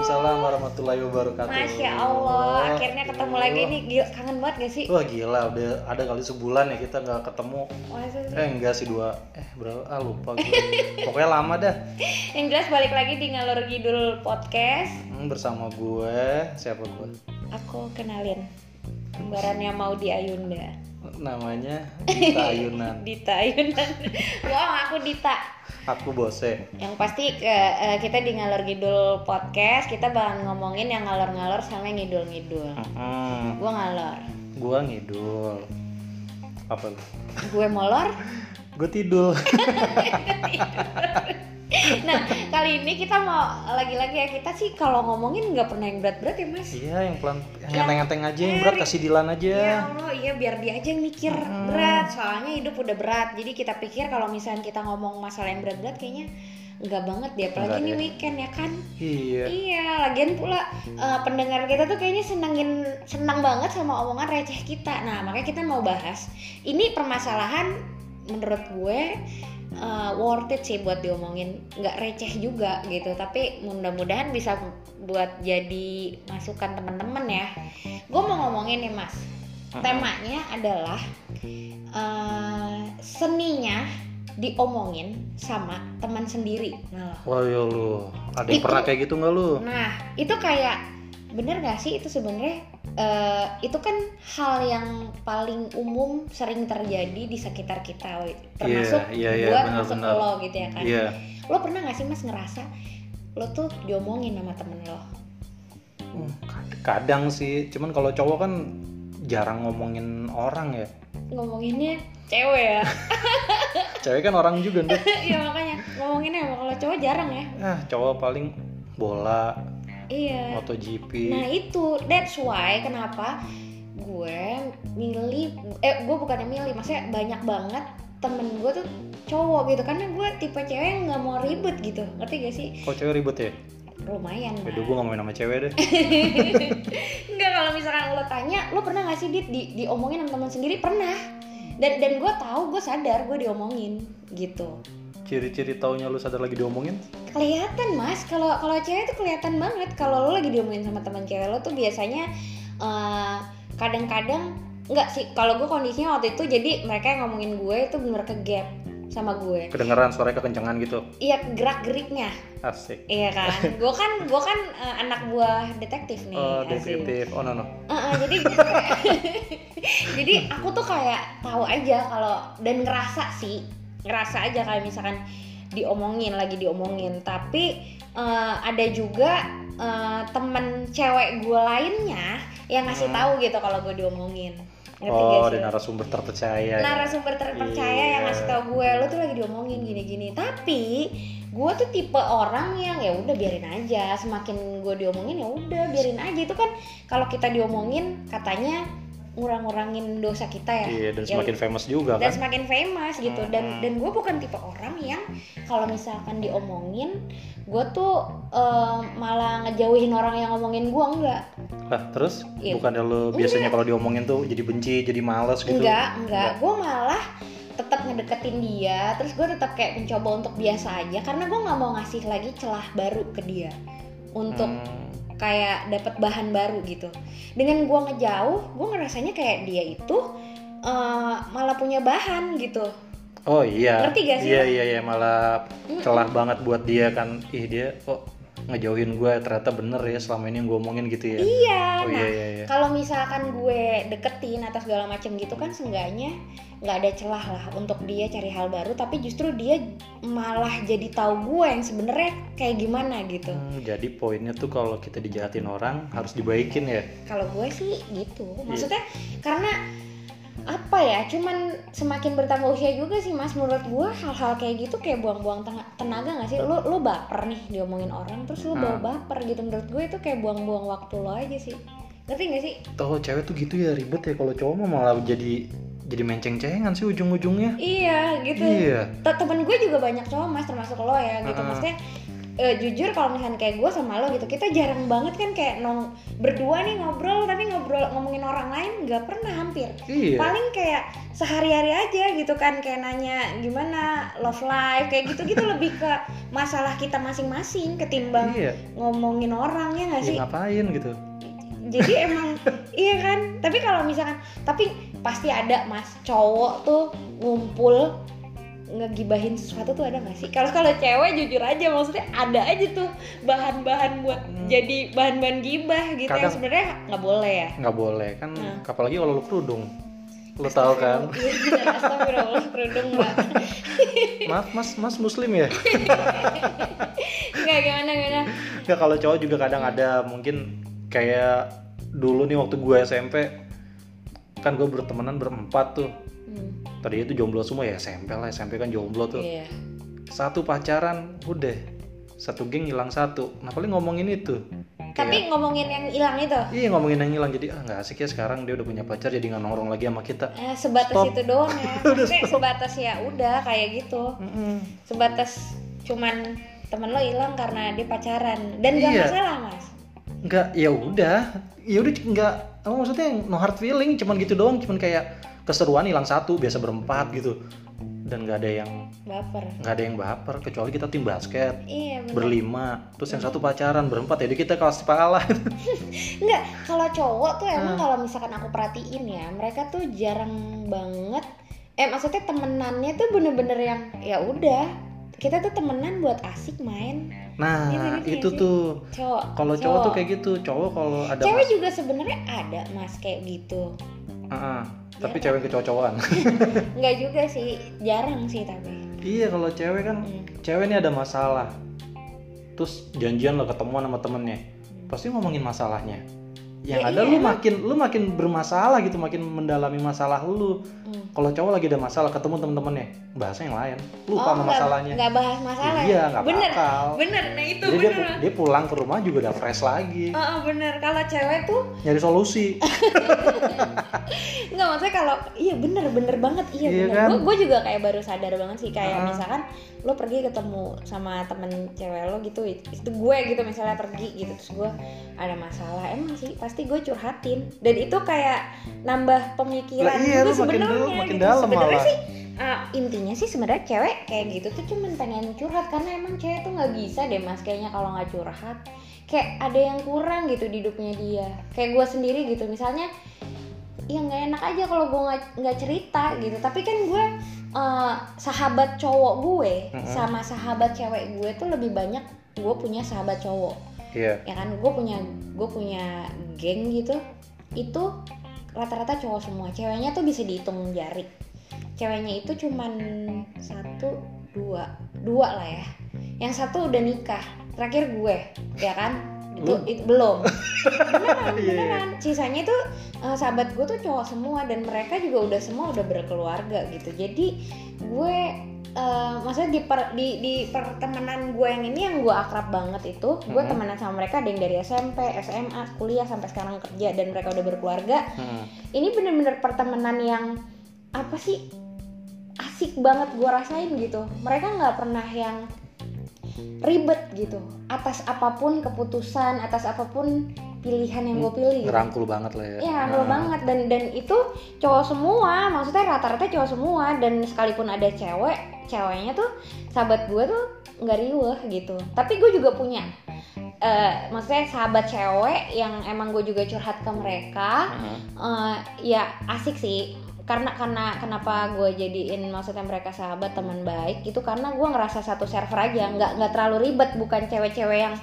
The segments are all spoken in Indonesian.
Waalaikumsalam warahmatullahi wabarakatuh. Masya Allah, akhirnya ketemu lagi nih. Gila, kangen banget gak sih? Wah gila, udah ada kali sebulan ya kita nggak ketemu. Eh enggak sih dua, eh berapa? Ah lupa gue. Pokoknya lama dah. Yang jelas balik lagi di Ngalor Gidul Podcast. Hmm, bersama gue, siapa gue? Aku kenalin kembarannya mau di Ayunda. Namanya Dita Ayunan. Dita Ayunan. Wow, aku Dita. Aku Bose. Yang pasti eh, kita di Ngalor Gidul Podcast kita bakal ngomongin yang ngalor-ngalor sama yang ngidul-ngidul. Hmm, Gua ngalor, gue ngidul. Apa lu? gue molor. Gue tidur. Nah, kali ini kita mau lagi-lagi ya kita sih kalau ngomongin nggak pernah yang berat-berat ya mas. iya, yang pelan, yang enteng-enteng aja, yang berat kasih Dilan aja. Ya Allah, iya biar dia aja yang mikir berat. Soalnya hidup udah berat. Jadi kita pikir kalau misalnya kita ngomong masalah yang berat-berat kayaknya enggak banget deh. Apalagi Enggak ini weekend ya kan. Iya. Iya, lagian pula eh, pendengar kita tuh kayaknya senengin senang banget sama omongan receh kita. Nah, makanya kita mau bahas. Ini permasalahan menurut gue eh, worth it sih buat diomongin. Nggak receh juga gitu, tapi mudah-mudahan bisa buat jadi masukan teman-teman ya. Gue mau ngomongin nih, Mas. Temanya adalah eh, seninya diomongin sama teman sendiri. Nah, Wah ya lu, ada yang pernah kayak gitu nggak lu? Nah, itu kayak bener gak sih itu sebenarnya eh, itu kan hal yang paling umum sering terjadi di sekitar kita, termasuk iya, iya, buat benar, masuk benar. lo gitu ya kan. Iya. Lo pernah gak sih mas ngerasa lo tuh diomongin sama temen lo? Hmm, kad- Kadang sih, cuman kalau cowok kan jarang ngomongin orang ya. Ngomonginnya cewek ya, Cewek kan orang juga deh. iya makanya ngomonginnya kalau cowok jarang ya. Ah, cowok paling bola, Iya. MotoGP. Nah itu, that's why kenapa gue milih, eh gue bukannya milih, maksudnya banyak banget temen gue tuh cowok gitu karena gue tipe cewek yang nggak mau ribet gitu ngerti gak sih Kok cewek ribet ya? lumayan Aduh, mah gue ngomongin sama cewek deh. enggak kalau misalkan lo tanya lo pernah gak sih dit di, diomongin sama teman sendiri pernah dan dan gue tahu gue sadar gue diomongin gitu Ciri-ciri taunya lu sadar lagi diomongin? kelihatan mas kalau kalau cewek tuh kelihatan banget kalau lo lagi diomongin sama teman cewek lo tuh biasanya eh, kadang-kadang nggak sih kalau gue kondisinya waktu itu jadi mereka yang ngomongin gue itu bener ke gap sama gue Kedengeran suaranya kekencangan gitu. iya gerak geriknya Asik. iya kan gue kan gue kan eh, anak buah detektif nih Oh, asik. detektif. Oh, no, no. Eh, eh, jadi jadi aku tuh kayak tahu aja kalau dan ngerasa sih ngerasa aja kayak misalkan diomongin lagi diomongin tapi eh, ada juga eh, temen cewek gue lainnya yang ngasih Hmm. tahu gitu kalau gue diomongin ngerti Oh, gak sih? ada narasumber terpercaya. ya. narasumber terpercaya yang Iya. ngasih tahu gue lo tuh lagi diomongin gini-gini tapi gue tuh tipe orang yang ya udah biarin aja semakin gue diomongin ya udah biarin aja itu kan kalau kita diomongin katanya ngurang-ngurangin dosa kita ya Iya, dan Ya semakin famous juga dan kan. semakin famous gitu dan Mm-mm. dan gue bukan tipe orang yang kalau misalkan diomongin gue tuh eh, malah ngejauhin orang yang ngomongin gue enggak Lah, terus Iya. bukannya lu biasanya kalau diomongin tuh jadi benci, jadi males gitu? Enggak, enggak. Gue malah tetap ngedeketin dia. Terus gue tetap kayak mencoba untuk biasa aja karena gue nggak mau ngasih lagi celah baru ke dia untuk Hmm, kayak dapat bahan baru gitu. Dengan gue ngejauh, gue ngerasanya kayak dia itu eh, malah punya bahan gitu. Oh iya. Ngerti gak sih Iya iya iya malah celah banget buat dia kan. Ih dia kok ngejauhin gue ternyata bener ya selama ini yang gue omongin gitu ya. Iya. Oh nah, iya iya iya. kalau misalkan gue deketin atau segala macem gitu kan seenggaknya nggak ada celah lah untuk dia cari hal baru tapi justru dia malah jadi tahu gue yang sebenarnya kayak gimana gitu Hmm, jadi poinnya tuh kalau kita dijahatin orang harus dibaikin ya. kalau gue sih gitu Iya. maksudnya karena apa ya cuman semakin bertambah usia juga sih mas menurut gue hal-hal kayak gitu kayak buang-buang tenaga gak sih lu lu baper nih diomongin orang terus lu bawa Hmm. baper gitu menurut gue itu kayak buang-buang waktu lo aja sih ngerti gak sih Tahu cewek tuh gitu ya ribet ya kalau cowok mah malah jadi jadi menceng-cengan sih ujung-ujungnya. iya gitu Iya. Te- temen gue juga banyak cowok mas termasuk lo ya gitu Ah. maksudnya eh, jujur kalau misalnya kayak gue sama lo gitu kita jarang banget kan kayak nong berdua nih ngobrol tapi ngobrol ngomongin orang lain nggak pernah hampir Iya. paling kayak sehari-hari aja gitu kan kayak nanya gimana love life kayak gitu-gitu lebih ke masalah kita masing-masing ketimbang Iya. ngomongin orang ya nggak Ya, sih ngapain gitu? jadi emang iya kan tapi kalau misalkan tapi pasti ada mas cowok tuh ngumpul ngegibahin sesuatu tuh ada gak sih kalau kalau cewek jujur aja maksudnya ada aja tuh bahan-bahan buat Hmm. jadi bahan-bahan gibah gitu yang Kadang- sebenarnya nggak boleh ya Nggak boleh kan? Nah. Apalagi kalau lu kerudung. Lu tahu kan? Astagfirullah kerudung mbak Maaf mas, mas muslim ya? nggak gimana gimana Nggak kalau cowok juga kadang ada mungkin kayak dulu nih waktu gue SMP kan gue bertemanan berempat tuh Hmm, tadi itu jomblo semua ya SMP lah SMP kan jomblo tuh. Iya. Satu pacaran udah. Satu geng hilang satu. Nah paling ngomongin itu. Tapi ngomongin yang hilang itu? Iya ngomongin yang hilang. Jadi ah nggak asik ya sekarang dia udah punya pacar jadi nggak nongkrong lagi sama kita. Eh, sebatas Stop. itu doang ya. Maksudnya sebatas ya udah kayak gitu. Mm-mm. sebatas cuman temen lo hilang karena dia pacaran. Dan gak Iya. masalah mas. Nggak ya udah. Ya udah nggak apa maksudnya no hard feeling cuman gitu doang. Cuman kayak keseruan hilang satu biasa berempat gitu. Dan nggak ada yang baper. nggak ada yang baper kecuali kita tim basket iya bener. berlima terus yang satu pacaran berempat jadi kita kelas kalah Enggak, kalau cowok tuh emang Hmm. kalau misalkan aku perhatiin ya, mereka tuh jarang banget eh maksudnya temenannya tuh bener-bener yang ya udah kita tuh temenan buat asik main. Nah Iya, ngerti itu nggak sih? tuh. Cowok kalau cowok tuh kayak gitu cowok kalau ada cewek mas- juga sebenarnya ada mas kayak gitu Ah. tapi Ya. cewek kecowok-cowokan nggak juga sih jarang sih tapi. Iya kalau cewek kan Hmm. cewek ini ada masalah. Terus janjian lo ketemuan sama temennya pasti ngomongin masalahnya. Yang Ya ada iya, lu makin lu makin bermasalah gitu makin mendalami masalah lu. Hmm. kalau cowok lagi ada masalah ketemu temen-temennya bahasa yang lain. Lupa Oh, sama masalahnya. nggak bahas masalah iya ya? nggak bener bakal. bener. Nah itu jadi dia, bener. pu- dia pulang ke rumah juga udah fresh lagi. Oh, oh, bener. Kalau cewek tuh nyari solusi Nggak maksudnya kalau iya bener bener banget iya, Iya bener. kan? Gue juga kayak baru sadar banget sih kayak Ah. misalkan lo pergi ketemu sama temen cewek lo gitu itu gue gitu misalnya pergi gitu terus gue ada masalah emang sih pasti gue curhatin dan itu kayak nambah pemikiran Lah iya, makin sebenarnya gitu. sebenarnya malah. sih ah, intinya sih sebenarnya cewek kayak gitu tuh cuman pengen curhat karena emang cewek tuh nggak bisa deh mas kayaknya kalau nggak curhat kayak ada yang kurang gitu di hidupnya dia kayak gue sendiri gitu misalnya ya nggak enak aja kalau gue nggak cerita gitu. Tapi kan gue eh, sahabat cowok gue Mm-mm. sama sahabat cewek gue tuh lebih banyak gue punya sahabat cowok. Iya. Ya kan gue punya gue punya geng gitu. Itu rata-rata cowok semua. Ceweknya tuh bisa dihitung jari. Ceweknya itu cuman satu dua dua lah ya. Yang satu udah nikah. Terakhir gue ya kan itu, Lu? itu belum beneran Iya, iya. beneran sisanya itu eh, sahabat gue tuh cowok semua dan mereka juga udah semua udah berkeluarga gitu jadi gue eh, maksudnya di, per- di di pertemanan gue yang ini yang gue akrab banget itu gue Mhm. temenan sama mereka ada yang dari SMP SMA kuliah sampai sekarang kerja dan mereka udah berkeluarga Hmm. ini bener-bener pertemanan yang apa sih asik banget gue rasain gitu mereka nggak pernah yang ribet gitu. Atas apa pun keputusan atas apa pun pilihan yang gue pilih gitu. ngerangkul banget lah ya. Iya rangkul Nah. banget. Dan dan itu cowok semua maksudnya rata-rata cowok semua. Dan sekalipun ada cewek ceweknya tuh sahabat gue tuh nggak riweh gitu. Tapi gue juga punya eh maksudnya sahabat cewek yang emang gue juga curhat ke mereka. Eh, ya asik sih karena karena kenapa gue jadiin maksudnya mereka sahabat teman baik itu karena gue ngerasa satu server aja nggak nggak terlalu ribet bukan cewek-cewek yang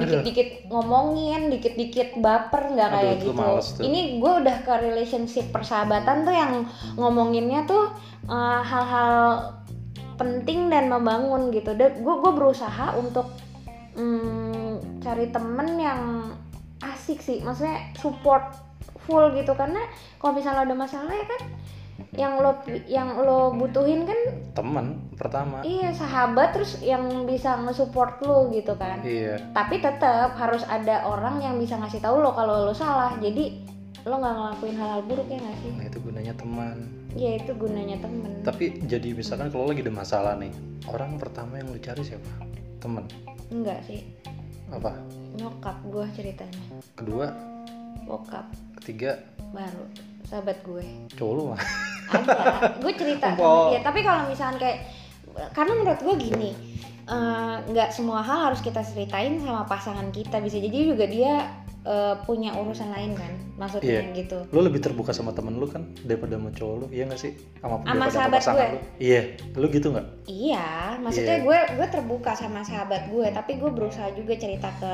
dikit-dikit ngomongin, dikit-dikit baper nggak Aduh, kayak itu gitu. Ini gue udah ke relationship persahabatan tuh yang ngomonginnya tuh eh, hal-hal penting dan membangun gitu. Dan gue gue berusaha untuk mm, cari temen yang asik sih, maksudnya support full gitu. Karena kalau misalnya ada masalah ya kan yang lo yang lo butuhin kan teman pertama. Iya sahabat terus yang bisa nge-support lo gitu kan. Iya. Tapi tetap harus ada orang yang bisa ngasih tahu lo kalau lo salah. Jadi lo nggak ngelakuin hal-hal buruk ya nggak sih? Nah itu gunanya teman. Ya itu gunanya temen tapi jadi misalkan kalau lagi ada masalah nih orang pertama yang lu cari siapa? Temen enggak sih. Apa? Nyokap gue ceritanya. Kedua bokap. Ketiga. Baru. Sahabat gue. Cowok lu mah. Ada. Gue cerita ya tapi kalau misalkan kayak karena menurut gue gini eh, nggak semua hal harus kita ceritain sama pasangan kita. Bisa jadi juga dia eh, punya urusan lain kan maksudnya Iya. gitu. Lu lebih terbuka sama temen lu kan daripada sama cowok lu iya gak sih? Sama, Sama sahabat pasangan gue. lu. Iya. Lu gitu nggak? Iya, maksudnya Iya. gue gue terbuka sama sahabat gue, tapi gue berusaha juga cerita ke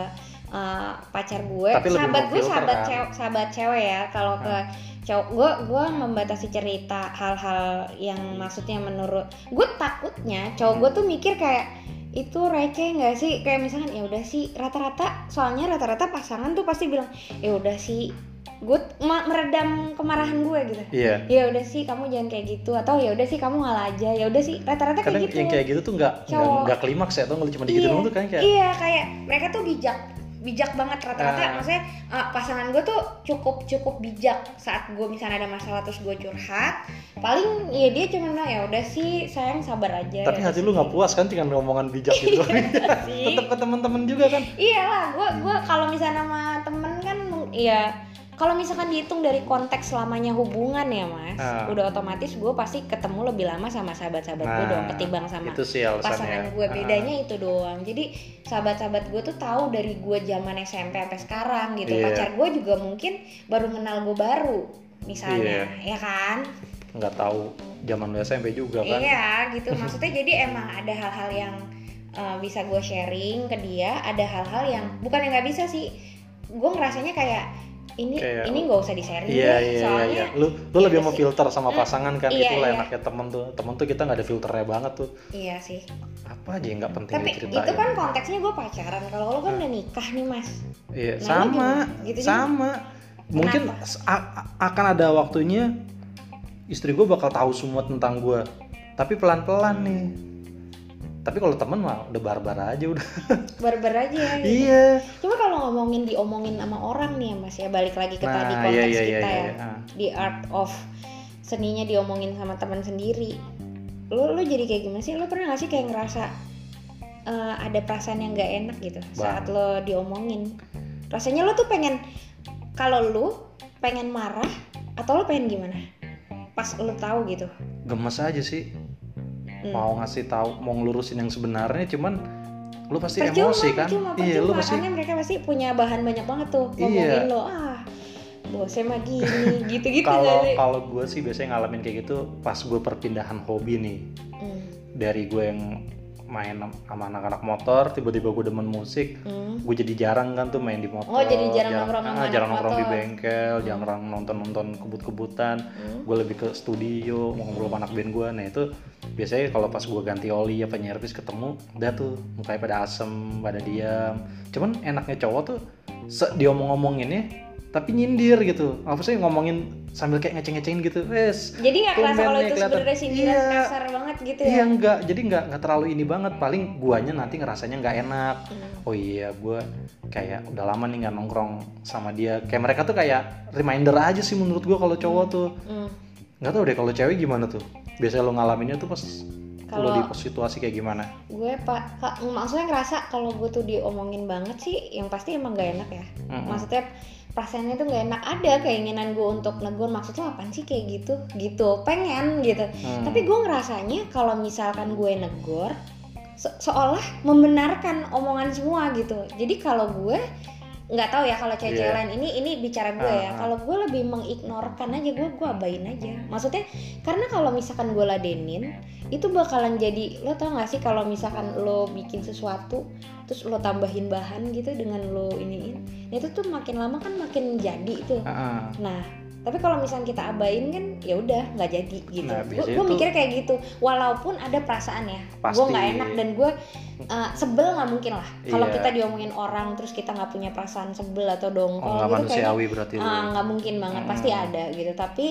uh, pacar gue. Tapi sahabat gue sahabat kan? cewek, sahabat cewek ya. Kalau ke cowok gue gue membatasi cerita hal-hal yang maksudnya menurut gue takutnya cowok gue tuh mikir kayak itu receh nggak sih? Kayak misalkan ya udah sih rata-rata soalnya rata-rata pasangan tuh pasti bilang ya udah sih gue meredam kemarahan gue gitu. Iya. Ya udah sih kamu jangan kayak gitu atau ya udah sih kamu ngalah aja ya udah sih rata-rata kayak gitu. yang kayak gitu tuh nggak nggak nggak klimaks ya tuh cuma digitu Iya, doang tuh kan kayak iya kayak mereka tuh bijak bijak banget rata-rata Ah. maksudnya uh, pasangan gue tuh cukup cukup bijak saat gue misalnya ada masalah terus gue curhat paling ya dia cuma bilang ya udah sih sayang sabar aja tapi ya hati lu sih." nggak puas kan dengan omongan bijak gitu sih. tetap ke teman-teman juga kan iyalah gue gue kalau misalnya sama temen kan ya kalau misalkan dihitung dari konteks selamanya hubungan ya mas Ah. udah otomatis gue pasti ketemu lebih lama sama sahabat-sahabat gue Nah, dong ketimbang sama itu sih pasangan gue Ah. bedanya itu doang. Jadi sahabat-sahabat gue tuh tahu dari gue zaman SMP sampai sekarang gitu. Iya. pacar gue juga mungkin baru kenal gue baru misalnya. Ya kan? Nggak tahu zaman SMP juga kan? Iya gitu. Maksudnya jadi emang ada hal-hal yang uh, bisa gue sharing ke dia ada hal-hal yang bukan yang nggak bisa sih. Gue ngerasanya kayak ini Kayak- ini nggak usah di sharing Iya deh, iya iya soalnya iya. Lu lu lebih Iya mau sih. filter sama Hmm, pasangan kan iya, itulah iya. enaknya temen tuh. Temen tuh kita nggak ada filternya banget tuh. iya sih Apa aja yang nggak penting tapi diceritain. itu kan konteksnya gue pacaran kalau lo kan udah nikah nih mas Iya, Nah, lu sama. Gitu juga? sama. Mungkin s- a- a- akan ada waktunya istri gue bakal tahu semua tentang gue. Tapi pelan-pelan nih. Tapi kalau temen mah udah barbar aja udah. barbar aja gitu. iya. Coba kalau ngomongin diomongin sama orang nih ya Mas ya balik lagi ke tadi Nah, konteks iya iya iya kita iya. ya. iya. Di art of seninya diomongin sama teman sendiri. Lu lu jadi kayak gimana sih? Lu pernah gak sih kayak ngerasa eh, ada perasaan yang gak enak gitu saat lo diomongin? Rasanya lo tuh pengen kalau lu pengen marah atau lo pengen gimana? Pas lu tahu gitu. Gemes aja sih. Hmm. Mau ngasih tahu, mau ngelurusin yang sebenarnya cuman lu pasti percuma, emosi kan? percuma, iya, lu pasti karena mereka pasti punya bahan banyak banget tuh Iya. ngomongin lo ah bosnya mah gini gitu-gitu kalau kalau gue sih biasanya ngalamin kayak gitu pas gue perpindahan hobi nih Hmm, dari gue yang main sama anak-anak motor tiba-tiba gue demen musik. Hmm. gue jadi jarang kan tuh main di motor. Oh, jadi jarang nongkrong sama ah, jarang nongkrong di bengkel jarang nonton-nonton kebut-kebutan. Hmm. gue lebih ke studio mau ngobrol sama anak band gue nah itu biasanya kalau pas gue ganti oli apa nyervis ketemu udah tuh mukanya pada asem pada diam. Cuman enaknya cowok tuh diomong-ngomonginnya tapi nyindir gitu apa sih ngomongin sambil kayak ngeceng-ngecengin gitu wes Jadi nggak kerasa kalau itu sebenarnya sindiran Iya. kasar banget gitu ya? Iya enggak, jadi enggak enggak terlalu ini banget. Paling guanya nanti ngerasanya nggak enak. Hmm. Oh iya, gua kayak udah lama nih nggak nongkrong sama dia. Kayak mereka tuh kayak reminder aja sih menurut gua kalau cowok tuh. Hmm. Nggak tahu deh kalau cewek gimana tuh. Biasanya lo ngalaminnya tuh pas Kalau- di situasi kayak gimana? Gue pak, maksudnya ngerasa kalau gue tuh diomongin banget sih, yang pasti emang gak enak ya. Mm-mm. Maksudnya perasaannya tuh gak enak. Ada keinginan gue untuk negur, maksudnya apaan sih kayak gitu? Gitu, pengen gitu. Hmm. Tapi gue ngerasanya kalau misalkan gue negor, se- seolah membenarkan omongan semua gitu. Jadi kalau gue nggak tahu ya kalau cewek-cewek Iya. lain ini ini bicara gue ya. Ah, ah. Kalau gue lebih mengignorkan aja gue gue abain aja. Maksudnya karena kalau misalkan gue ladenin itu bakalan jadi lo tau gak sih kalau misalkan lo bikin sesuatu terus lo tambahin bahan gitu dengan lo iniin nah itu tuh makin lama kan makin jadi tuh Ah, ah. Nah, tapi kalau misalnya kita abain kan ya udah nggak jadi gitu. Nah, gue mikir kayak gitu. Walaupun ada perasaan ya, gue Pasti. nggak enak dan gue uh, sebel nggak mungkin lah. Kalau Iya. kita diomongin orang terus kita nggak punya perasaan sebel atau Oh, dongkol nggak gitu kayaknya manusiawi berarti ah, nggak mungkin banget. Pasti Hmm. ada gitu. Tapi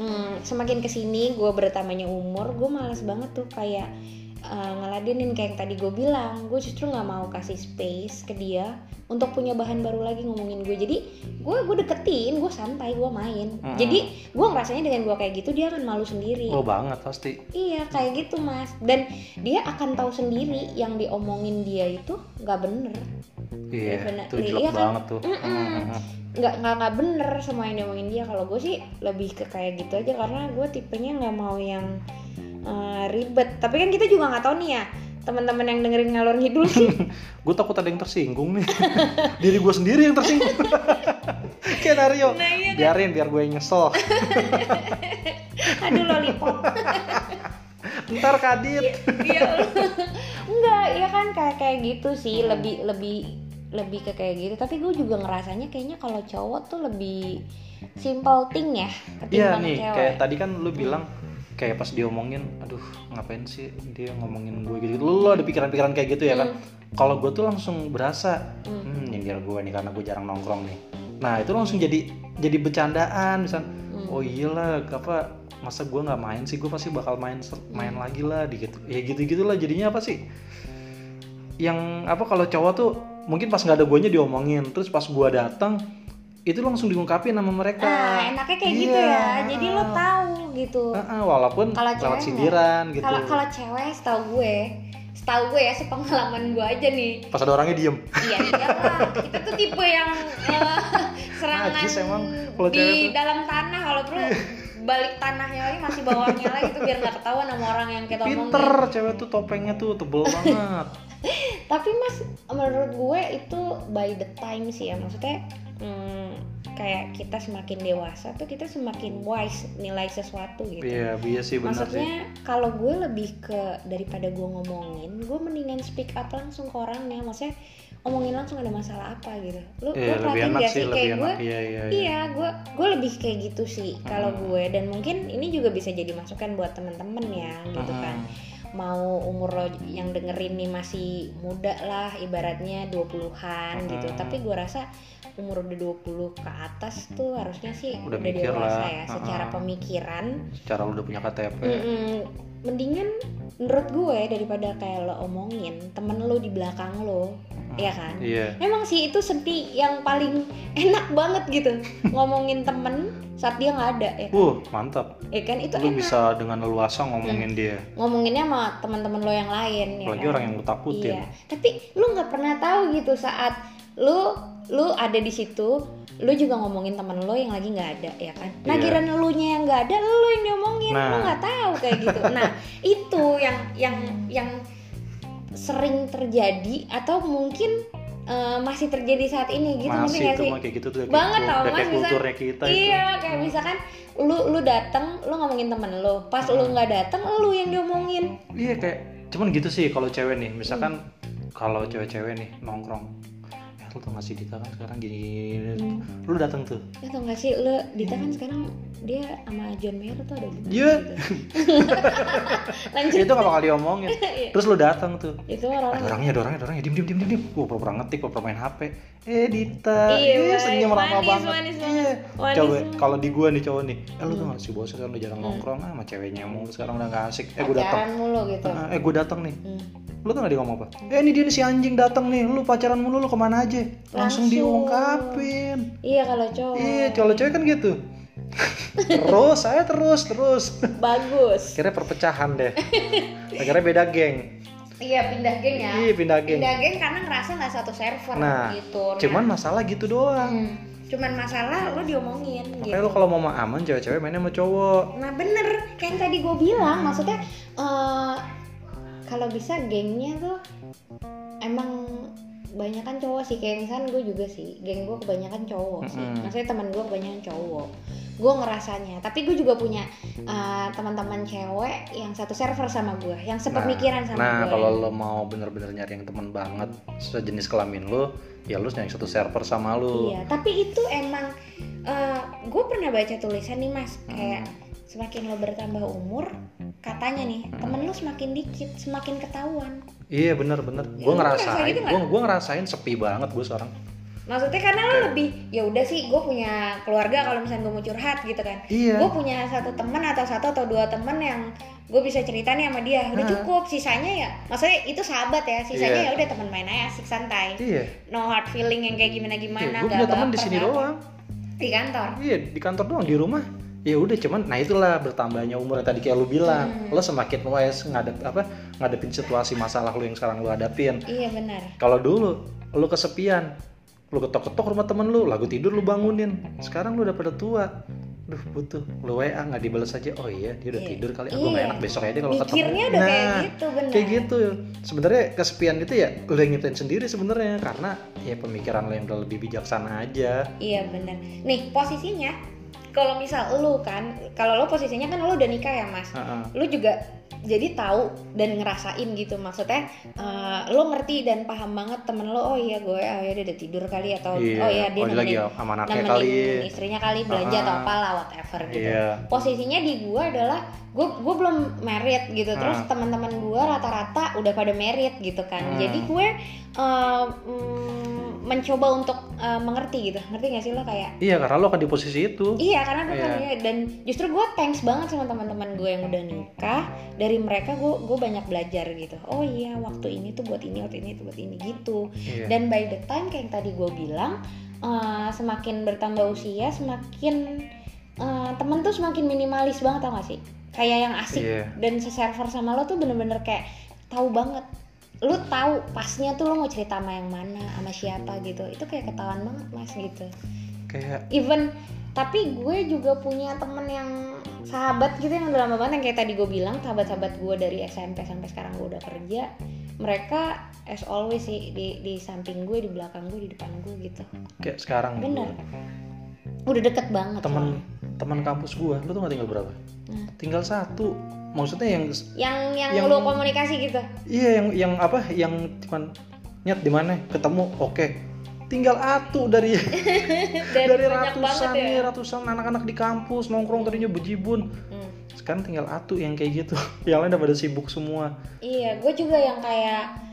mm, semakin ke sini gue bertambahnya umur, gue males banget tuh kayak uh, ngeladenin kayak yang tadi gue bilang gue justru nggak mau kasih space ke dia untuk punya bahan baru lagi ngomongin gue jadi gue gue deketin gue santai gue main Hmm. jadi gue ngerasanya dengan gue kayak gitu dia akan malu sendiri Oh banget pasti. iya kayak gitu mas dan dia akan tahu sendiri yang diomongin dia itu nggak bener Iya, bener. itu jelek Iya kan? banget tuh. Mm-mm. Mm-mm. nggak nggak nggak bener semua yang diomongin dia kalau gue sih lebih ke kayak gitu aja karena gue tipenya nggak mau yang uh, ribet tapi kan kita juga nggak tahu nih ya teman-teman yang dengerin ngalor ngidul sih Gue takut ada yang tersinggung nih. Diri gue sendiri yang tersinggung. Kayak Nario. Nah, iya kan? Biarin biar gue yang nyesel. aduh lollipop Ntar kadit. Iya. Enggak, ya kan kayak kayak gitu sih, lebih lebih lebih ke kayak gitu. Tapi gue juga ngerasanya kayaknya kalau cowok tuh lebih simple thing ya Iya ketimbang nih, cewek. kayak tadi kan lu bilang kayak pas diomongin, aduh ngapain sih dia ngomongin gue gitu. Lu, lu ada pikiran-pikiran kayak gitu ya kan? Kalau gue tuh langsung berasa, hmm, nyindir gue nih karena gue jarang nongkrong nih. Nah itu langsung jadi jadi bercandaan, misal, oh iyalah, apa masa gue nggak main sih, gue pasti bakal main ser- main lagi lah, di gitu. Ya gitu gitulah jadinya apa sih? Yang apa kalau cowok tuh mungkin pas nggak ada guanya diomongin, terus pas gue datang itu langsung diungkapin sama mereka. Nah, enaknya kayak Iya. gitu ya. Jadi lo tahu gitu. Heeh, walaupun Kalau lewat cewek sindiran gitu. Kalau kalau cewek setahu gue, setahu gue ya sepengalaman gue aja nih. Pas ada orangnya diem. Iya iyalah, kita tuh tipe yang eh, serangan Najis emang di cewek dalam tanah kalau perlu balik tanahnya lagi masih bawahnya lagi tuh biar nggak ketahuan sama orang yang kita omongin. Pinter cewek tuh topengnya tuh tebel banget. Tapi mas, menurut gue itu by the time sih ya maksudnya hmm, kayak kita semakin dewasa tuh kita semakin wise nilai sesuatu gitu. Iya, iya sih bener sih. Maksudnya kalau gue lebih ke daripada gue ngomongin, gue mendingan speak up langsung ke orangnya. Maksudnya omongin langsung ada masalah apa gitu. Lu, Iya, lu lebih perhatiin gak sih, kayak gue? Iya, iya, iya. Iya, gue gue lebih kayak gitu sih kalau Hmm. gue dan mungkin ini juga bisa jadi masukan buat temen-temen ya gitu Hmm. kan. Mau umur lo yang dengerin nih masih muda lah ibaratnya 20-an gitu. Hmm. Tapi gue rasa umur udah 20 ke atas tuh harusnya sih Udah udah, mikir dewasa lah. ya secara Hmm. pemikiran Secara lu udah punya KTP. Mm-mm. mendingan menurut gue daripada kayak lo omongin temen lo di belakang lo ya kan Iya. Emang sih itu seni yang paling enak banget gitu ngomongin temen saat dia nggak ada ya kan? Uh, mantap. Ya kan itu Lu enak bisa dengan leluasa ngomongin dia. ngomonginnya sama teman-teman lo yang lain ya Apalagi kan? orang yang lu takutin. Iya. Tapi lu nggak pernah tahu gitu saat lu lu ada di situ, lu juga ngomongin temen lo yang lagi nggak ada ya kan? Nah Iya. kira lunya yang nggak ada, lu yang diomongin, lu Nah. nggak tahu kayak gitu. Nah itu yang yang yang sering terjadi atau mungkin eh, masih terjadi saat ini gitu Masih itu sih? mah kayak gitu tuh. kayak Banget tau, Mas, kayak bisa- kulturnya kita itu. Iya, kayak misalkan lu lu datang, lu ngomongin temen lu, pas lu nggak datang, lu yang diomongin. Iya kayak cuman gitu sih kalau cewek nih, misalkan Hmm. kalau cewek-cewek nih nongkrong. Lu tau gak sih Dita kan sekarang gini, Hmm. lu datang tuh. Ya tau gak sih, lu Dita kan sekarang dia sama John Mayer tuh ada Iya. gitu. Lanjut. itu gak bakal diomongin. Iya. Terus lu datang tuh. Itu orang Ada orangnya, ada orangnya, ada orangnya. Dim, dim, dim, dim, dim. Gua pura-pura ngetik, pura-pura main HP. Eh, Dita. Iya, senyum ramah Manis, banget. manis Iya. banget. Manis Coba kalau di gua nih cowok nih. Eh, lu tuh gak sih bos kan udah jarang nongkrong ah, sama ceweknya mulu sekarang udah gak asik. Eh, gua datang. mulu gitu. Ah, Eh, gua datang nih. Lu tuh gak dia ngomong apa? Eh, ini dia nih si anjing datang nih. Lu pacaran mulu lu ke mana aja? Langsung, Langsung. diungkapin. Iya kalau cowok. Iya, kalau cewek kan gitu. terus, saya terus, terus. Bagus. Akhirnya perpecahan deh. Akhirnya beda geng. Iya pindah geng ya. Iya, pindah geng. Pindah geng karena ngerasa nggak satu server Nah, gitu. Nah, cuman masalah gitu doang. hmm, cuman masalah lu diomongin Makanya gitu. lo kalau mau aman cewek-cewek mainnya sama cowok. Nah bener, kayak yang tadi gue bilang, maksudnya eh, kalau bisa gengnya tuh emang banyak kan cowok sih. Kayak misalnya gue juga sih geng gue kebanyakan cowok sih. Mm-mm. maksudnya teman gue kebanyakan cowok. Gue ngerasanya tapi gue juga punya eh, teman-teman cewek yang satu server sama gue yang sepemikiran sama nah, gue. kalau lo mau bener-bener nyari yang temen banget sejenis kelamin lo, ya lo nyari satu server sama lo. Iya, tapi itu emang gue pernah baca tulisan nih mas, kayak semakin lo bertambah umur, katanya nih temen lo semakin dikit, semakin ketahuan. Iya bener-bener. Ya, Gue ngerasain, gitu gue gue ngerasain sepi banget gue sekarang. maksudnya karena lo lebih ya udah sih gue punya keluarga kalau misalnya gue mau curhat gitu kan Iya. gue punya satu teman atau satu atau dua teman yang gue bisa cerita nih sama dia udah cukup sisanya ya maksudnya itu sahabat ya sisanya Iya. ya udah teman main aja asik santai iya no hard feeling yang kayak gimana Iya, gimana gue punya teman di sini doang di kantor iya di kantor doang di rumah ya udah cuman nah itulah bertambahnya umur yang tadi kayak lu bilang. Hmm. lo semakin wise ngadep apa ngadepin situasi masalah lu yang sekarang lu hadapin. Iya benar. Kalau dulu lu kesepian lu ketok-ketok rumah temen lu lagu tidur lu bangunin. Sekarang lu udah pada tua. Duh butuh. Lu WA nggak dibales aja oh iya dia udah Iya. tidur kali. Aku nggak Iya. enak besok aja kalau ketemu. Mikirnya udah kayak Nah, gitu benar. kayak gitu. Sebenarnya kesepian itu ya lu yang nyiptain sendiri sebenarnya. Karena ya pemikiran lo yang udah lebih bijaksana aja. Iya bener. Nih posisinya kalau misal lu kan, kalau lo posisinya kan lo udah nikah ya mas, Heeh. lu juga jadi tahu dan ngerasain gitu maksudnya eh, lo ngerti dan paham banget temen lo oh iya gue oh ya dia udah tidur kali atau Iya. oh iya dia Oh, dia lagi nemenin, sama nemenin kali. istrinya kali belanja atau Ah. apalah whatever gitu Iya. posisinya di gue adalah gue gue belum married gitu terus Ah. teman-teman gue rata-rata udah pada married gitu kan Hmm. jadi gue eh, mm, mencoba untuk eh, mengerti gitu. Ngerti gak sih lo kayak? Iya karena lo akan di posisi itu. Iya karena dulu kan Iya. ya dan justru gue thanks banget sama teman-teman gue yang udah nikah. Dari mereka gue gue banyak belajar gitu. Oh iya waktu ini tuh buat ini waktu ini tuh buat ini gitu. Iya. dan by the time kayak yang tadi gue bilang eh, semakin bertambah usia semakin eh, temen tuh semakin minimalis banget tau gak sih? Kayak yang asik. Iya. dan seserver sama lo tuh bener-bener kayak tahu banget lu tahu pasnya tuh lo mau cerita sama yang mana sama siapa gitu. Itu kayak ketahuan banget mas gitu. Kayak even tapi gue juga punya temen yang sahabat gitu yang udah lama banget. Yang kayak tadi gue bilang sahabat-sahabat gue dari SMP sampai sekarang gue udah kerja mereka as always sih di di samping gue di belakang gue di depan gue gitu. kayak sekarang bener. Udah deket banget teman teman kampus gua lu tuh nggak tinggal berapa? Hmm. tinggal satu maksudnya yang yang yang, Yang- lo komunikasi gitu? Iya yang yang apa? Yang cuman nyet di mana? Ketemu oke. Tinggal atu dari dari, dari ratusan ya? ratusan anak-anak di kampus nongkrong tadinya bejibun. Hmm. sekarang tinggal atu yang kayak gitu. Yang lain udah pada sibuk semua. Iya gue juga yang kayak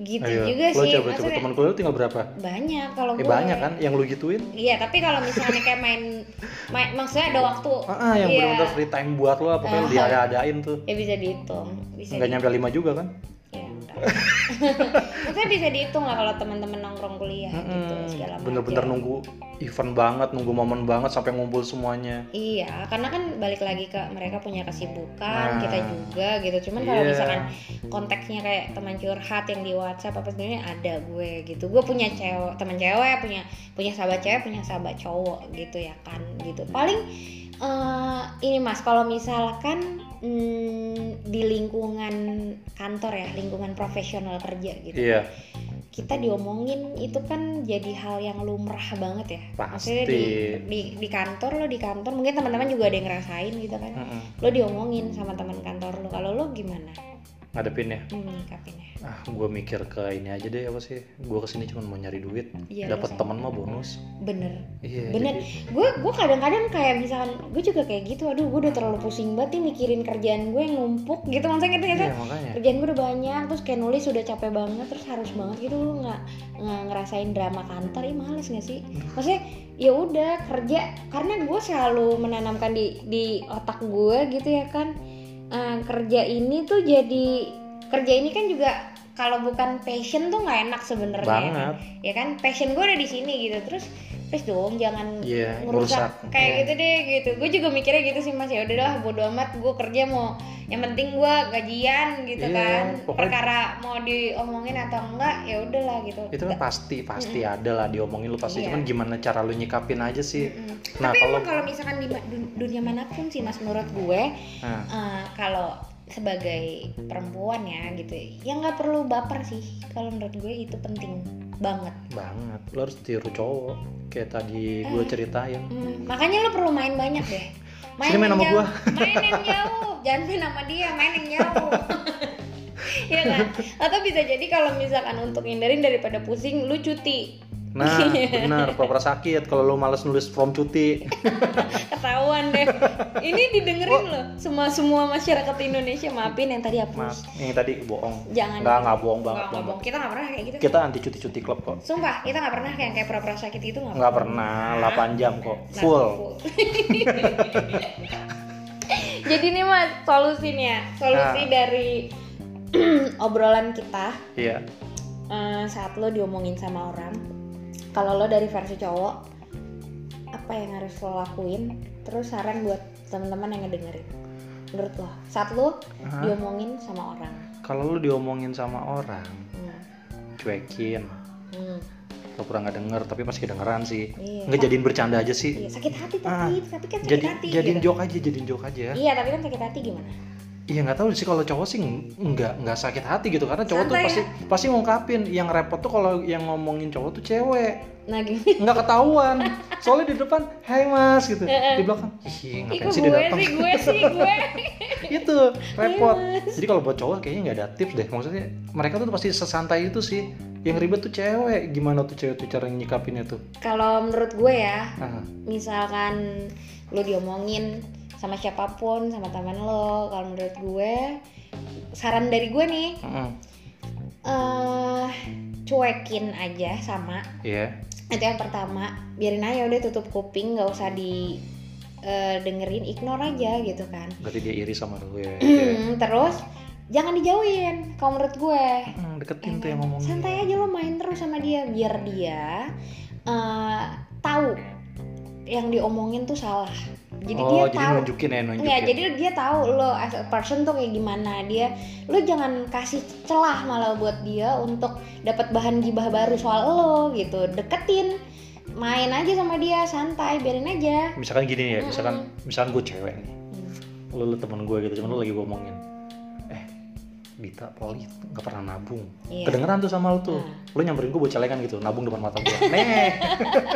gitu Ayo, juga lo sih. coba coba Maksudnya teman kuliah tinggal berapa? Banyak kalau eh gue. banyak kan yang lu gituin? Iya, tapi kalau misalnya kayak main, main maksudnya ada waktu. ah, ah, yang iya, benar-benar free time buat lo pokoknya Ah. dia ada-adain tuh. Ya bisa dihitung, bisa. nggak di- nyampe lima juga kan? Ya, enggak. maksudnya bisa dihitung lah kalau teman-teman nongkrong kuliah gitu Mm-mm, segala macam. bener-bener nunggu event banget nunggu momen banget sampai ngumpul semuanya Iya, karena kan balik lagi ke mereka punya kesibukan, Nah. kita juga gitu. Cuman kalau Iya. misalkan konteksnya kayak teman curhat yang di WhatsApp apa sebenarnya ada gue gitu. Gue punya cewek, teman cewek, punya punya sahabat cewek, punya sahabat cowok gitu ya kan gitu. Paling eh, ini Mas, kalau misalkan mm, di lingkungan kantor ya, lingkungan profesional kerja gitu. iya Kita diomongin itu kan jadi hal yang lumrah banget ya. Maksudnya Pasti. di, di di kantor lo di kantor mungkin teman-teman juga ada yang ngerasain gitu kan. Mm-mm. Lo diomongin sama teman kantor lo. Kalau lo gimana ngadepinnya menyikapinnya? ah gue mikir ke ini aja deh apa sih gue ke sini cuma mau nyari duit Iya, dapat teman mah bonus Bener. iya Bener. jadi- Gue gue kadang-kadang kayak misalkan gue juga kayak gitu. Aduh, gue udah terlalu pusing banget nih mikirin kerjaan gue yang numpuk gitu. Maksudnya gitu gitu. iya makanya Kerjaan gue udah banyak, terus kayak nulis udah capek banget, terus harus banget gitu lo nggak ngerasain drama kantor, ih males nggak sih? Maksudnya ya udah kerja karena gue selalu menanamkan di di otak gue gitu ya kan eh, kerja ini tuh jadi kerja ini kan juga kalau bukan passion tuh nggak enak sebenarnya. Banget. Ya kan passion gue ada di sini gitu. Terus please dong jangan Iya, ngerusak ngerusak. kayak Iya. gitu deh gitu. Gue juga mikirnya gitu sih mas. Ya udahlah bodo amat. Gue kerja mau yang penting gue gajian gitu Iya, kan. pokoknya- perkara mau diomongin atau enggak ya udahlah gitu. Itu kan pasti pasti ada lah diomongin lu pasti. Iya. cuman gimana cara lu nyikapin aja sih? Mm-mm. nah tapi kalau emang kalau misalkan di dunia mana pun sih mas menurut gue nah, eh, kalau sebagai perempuan ya gitu ya nggak perlu baper sih. Kalau menurut gue itu penting banget banget lu harus tiru cowok kayak tadi gue Eh. ceritain Hmm, makanya lo perlu main banyak deh. Sini main sama gua. main yang jauh, jangan main sama dia, main yang jauh. Iya kan? Atau bisa jadi kalau misalkan untuk hindarin daripada pusing, lu cuti. Nah, benar, pura-pura sakit kalau lu males nulis form cuti. ketahuan deh ini didengerin loh semua semua masyarakat Indonesia maafin yang tadi Maaf, hapus yang tadi bohong. jangan Enggak, enggak bohong banget. Nggak, nggak bohong kita nggak pernah kayak gitu Kita anti cuti-cuti klub kok. sumpah kita nggak pernah kayak kayak pura-pura sakit itu nggak Enggak pernah, 8 jam kok. Nah, Full. jadi nih mas solusinya solusi Nah. dari obrolan kita Iya. eh, saat lo diomongin sama orang kalau lo dari versi cowok apa yang harus lo lakuin terus saran buat teman-teman yang ngedengerin menurut lo saat lo Hah? diomongin sama orang Kalau lu diomongin sama orang, hmm. cuekin. Hmm. Pura-pura nggak denger, tapi pasti kedengeran sih. Iya. Nggak jadiin bercanda aja sih. Iya, sakit hati Ah, tapi tapi kan sakit Jadi hati jadiin gitu. joke aja, jadiin joke aja. iya tapi kan sakit hati gimana Iya nggak tahu sih kalau cowok sih nggak nggak sakit hati gitu karena cowok tuh Santai pasti pasti ngungkapin. Yang repot tuh kalau yang ngomongin cowok tuh cewek. Nah nggak ketahuan. Soalnya di depan Hai mas gitu. Di belakang Ih, ih ngapain sih dia gue datang? sih gue sih gue. Itu repot. Mas. jadi kalau buat cowok kayaknya nggak ada tips deh. Maksudnya mereka tuh pasti sesantai itu sih. Yang ribet tuh cewek. Gimana tuh cewek tuh cara nyikapinnya tuh? Kalau menurut gue ya ah, misalkan lo diomongin sama siapa pun sama teman lo kalau menurut gue. Saran dari gue nih mm, eh cuekin aja sama. Iya. Itu yang pertama biarin aja udah tutup kuping nggak usah di eh, dengerin ignore aja gitu kan. Berarti dia iri sama lu ya. Terus jangan dijauhin kalau menurut gue. Hmm, deketin tuh Ya yang ngomongin santai aja lo main terus sama dia biar dia eh, tahu yang diomongin tuh salah jadi oh dia jadi tahu nunjukin ya nunjukin Iya, jadi dia tahu lo as a person tuh kayak gimana dia. Lo jangan kasih celah malah buat dia untuk dapat bahan gibah baru soal lo gitu. Deketin, main aja sama dia, santai, biarin aja. misalkan gini ya misalkan misalkan gue cewek nih lu, lu temen gue gitu cuman lu lagi ngomongin eh Dita Poli nggak pernah nabung Iya. kedengeran tuh sama lu tuh Nah. lu nyamperin gue buat celengan gitu nabung depan mata gue nih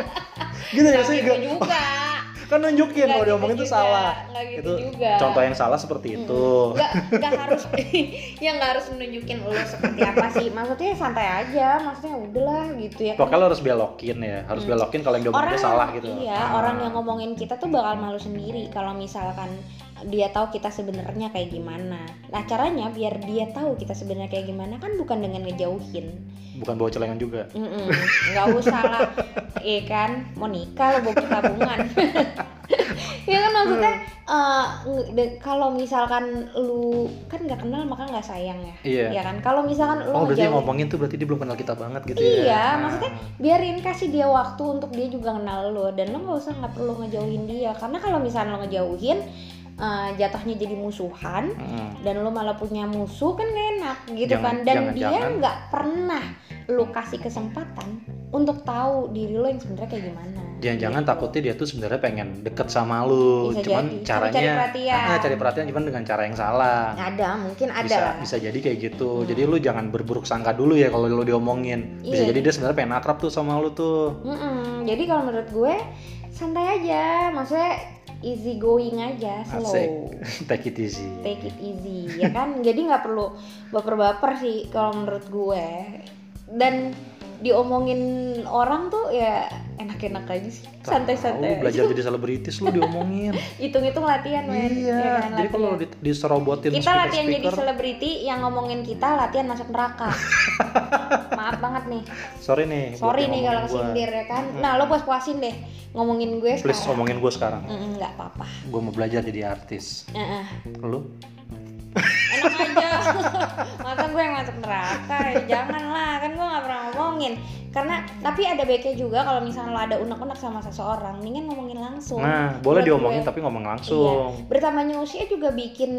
gitu ya sih juga. kan nunjukin kalau gitu diomongin tuh juga, salah gitu itu juga. contoh yang salah seperti itu Nggak, nggak harus ya nggak harus menunjukin lo seperti apa sih. Maksudnya santai aja, maksudnya udahlah gitu ya. pokoknya lo harus belokin ya harus belokin kalau yang diomongin orang salah gitu iya Ah. orang yang ngomongin kita tuh bakal malu sendiri kalau misalkan dia tahu kita sebenarnya kayak gimana. Nah caranya biar dia tahu kita sebenarnya kayak gimana kan bukan dengan ngejauhin. Bukan bawa celengan juga. Nggak usah lah. Iya kan? Mau nikah lo bawa tabungan. Ya kan maksudnya eh, de- kalau misalkan lu kan nggak kenal maka nggak sayang ya. Iya. ya kan? Kalau misalkan lu oh berarti ngejauhin- ngomongin tuh berarti dia belum kenal kita banget gitu ya? Iya, Ah. maksudnya biarin kasih dia waktu untuk dia juga kenal lo dan lo nggak usah nggak perlu ngejauhin dia. Karena kalau misalnya lo ngejauhin eh, jatuhnya jadi musuhan Mm. dan lo malah punya musuh kan gak enak gitu Jangan- kan dan jangan- dia nggak pernah lo kasih kesempatan untuk tahu diri lo yang sebenarnya kayak gimana. Jangan-jangan Gitu. takutnya dia tuh sebenarnya pengen deket sama lu, Bisa cuman jadi. caranya Cari perhatian. Ah, cari perhatian cuman dengan cara yang salah. Ada, mungkin ada. Bisa lah. bisa jadi kayak gitu. Jadi lu jangan berburuk sangka dulu ya kalau lu diomongin. Bisa Iya. jadi dia sebenarnya pengen akrab tuh sama lu tuh. Mm-mm. Jadi kalau menurut gue santai aja, maksudnya easy going aja, slow. Asik. Take it easy. take it easy ya kan jadi nggak perlu baper-baper sih kalau menurut gue dan diomongin orang tuh ya enak-enak aja sih santai-santai belajar aja. jadi selebritis lu diomongin. hitung-hitung latihan men iya. Ya kan, jadi kalau di, diserobotin kita latihan jadi speaker-speaker, selebriti yang ngomongin kita latihan masuk neraka maaf banget nih sorry nih. sorry nih ngomongin kalau gua. kesindir ya kan nah lo puas-puasin deh ngomongin gue Please sekarang omongin gue sekarang. Nggak apa-apa Gue mau belajar jadi artis. Heeh. Lu? enak aja masa gue yang masuk neraka ya jangan lah kan gue nggak pernah ngomongin. Karena tapi ada baiknya juga kalau misalnya lo ada unek-unek sama seseorang mendingan ngomongin langsung. Nah, boleh Menurut diomongin gue. tapi ngomong Iya, langsung. bertambahnya usia juga bikin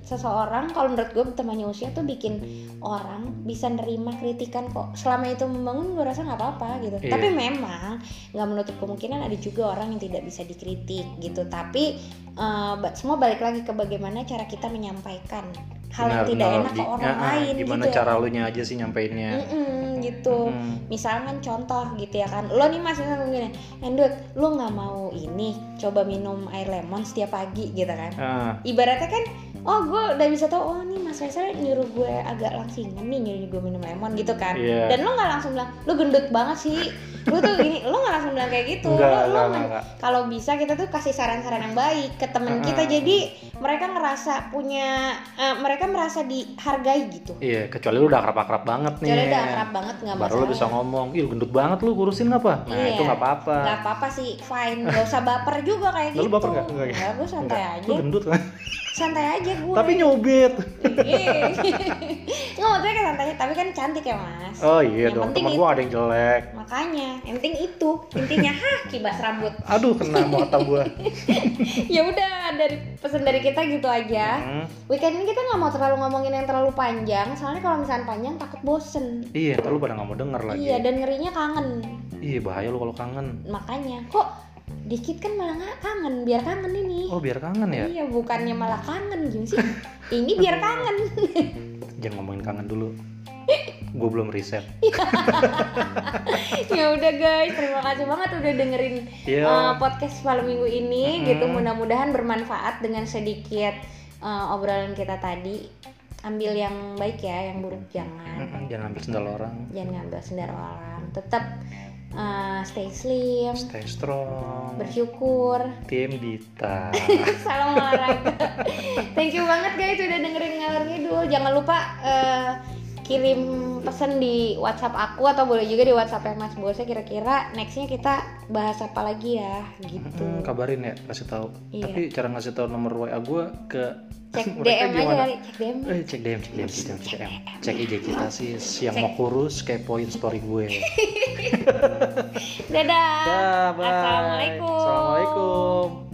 seseorang kalau menurut gue bertambahnya usia tuh bikin orang bisa nerima kritikan kok. Selama itu membangun gue rasa nggak apa-apa gitu. Iya. tapi memang nggak menutup kemungkinan ada juga orang yang tidak bisa dikritik gitu. Tapi eh, ba- semua balik lagi ke bagaimana cara kita menyampaikan hal yang tidak enak ke di- orang Ah, ah, lain Gimana gitu cara lu nya aja sih nyampeinnya? Mm-mm, gitu. Mm. misalkan contoh gitu ya kan. Lo nih mas misalnya gini Endut lo nggak mau ini coba minum air lemon setiap pagi gitu kan. Ah, ibaratnya kan oh gue udah bisa tau oh nih mas Faisal nyuruh gue agak langsingan nih nyuruh gue minum lemon gitu kan Iya. dan lo nggak langsung bilang lo gendut banget sih gue tuh gini lo nggak langsung bilang kayak gitu Enggak, lo, lo kalau bisa kita tuh kasih saran-saran yang baik ke temen kita Heeh. jadi mereka ngerasa punya eh, mereka merasa dihargai gitu Iya, kecuali lu udah akrab-akrab banget nih. jadi udah akrab banget nggak Baru masalah lu bisa ngomong, ih gendut banget lu kurusin apa? Nah Iya. itu nggak apa-apa. nggak apa-apa sih fine gak usah baper juga kayak Lu gitu baper nggak? Enggak ya? gue santai aja Lu gendut kan? Santai aja gue Tapi nyubit. Iya. nggak maksudnya kan santai tapi kan cantik ya mas Oh iya Yang dong, penting teman gua ada yang jelek. makanya yang penting itu intinya hah kibas rambut Aduh kena mata gua. ya udah dari pesan dari kita gitu aja Hmm. weekend ini kita nggak mau terlalu ngomongin yang terlalu panjang soalnya kalau misalnya panjang takut bosen Iya, ntar lu pada nggak mau denger lagi. iya dan ngerinya kangen Iya bahaya lu kalau kangen. makanya kok dikit kan malah nggak kangen biar kangen ini Oh biar kangen ya? iya bukannya malah kangen gimana sih ini biar kangen Jangan ngomongin kangen dulu. Gue belum riset. ya udah guys terima kasih banget udah dengerin Iya. uh, podcast malam minggu ini Mm-mm. gitu mudah-mudahan bermanfaat dengan sedikit uh, obrolan kita tadi ambil yang baik ya yang buruk jangan Jangan ambil sendal orang. jangan ngambil sendal orang tetap uh, stay slim Stay strong. bersyukur Tim Dita. salam olahraga thank you banget guys udah dengerin ngalor ngidul jangan lupa uh, kirim pesan di WhatsApp aku atau boleh juga di WhatsApp yang Mas Bose kira-kira nextnya kita bahas apa lagi ya gitu Mm, kabarin ya, kasih tahu. Iya. Tapi cara ngasih tahu nomor WA gue ke cek DM aja gimana? kali cek DM Eh, cek DM, cek DM, cek DM, cek DM. Cek IG kita sih, yang mau kurus kepoin story gue. dadah Dah, bye. Assalamualaikum Assalamualaikum.